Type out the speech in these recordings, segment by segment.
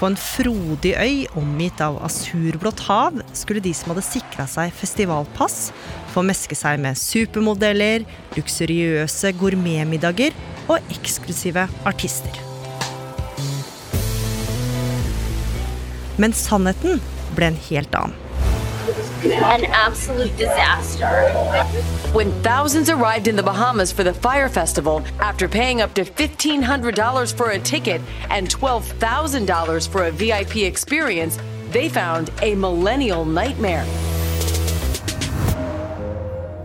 På en frodig øy omgitt av asurblått hav skulle de som hadde sikra seg festivalpass, få meske seg med supermodeller, luksuriøse gourmetmiddager og eksklusive artister. Men sannheten ble en helt annen. An absolute disaster. When thousands arrived in the Bahamas for the Fire Festival after paying up to $1,500 for a ticket and $12,000 for a VIP experience, they found a millennial nightmare.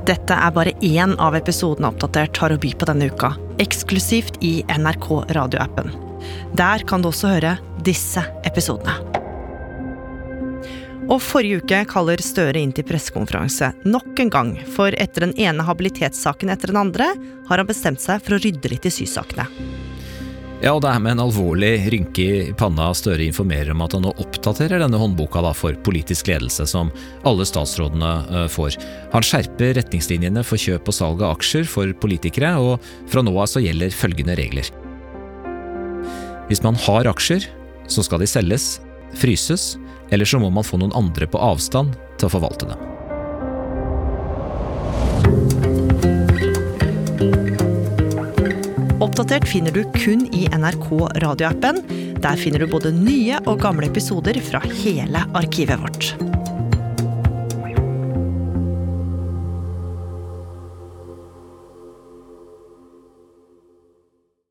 Dette er bare én av episodene Oppdatert har å by på denne uka, eksklusivt i NRK radioappen. Der kan du også høre disse episodene. Og forrige uke kaller Støre inn til pressekonferanse nok en gang, for etter den ene habilitetssaken etter den andre har han bestemt seg for å rydde litt i sysakene. Ja, og det er med en alvorlig rynke i panna Støre informerer om at han nå oppdaterer denne håndboka for politisk ledelse, som alle statsrådene får. Han skjerper retningslinjene for kjøp og salg av aksjer for politikere, og fra nå av så gjelder følgende regler. Hvis man har aksjer, så skal de selges, fryses, eller så må man få noen andre på avstand til å forvalte dem. Oppdatert finner du kun i NRK radioappen. Der finner du både nye og gamle episoder fra hele arkivet vårt.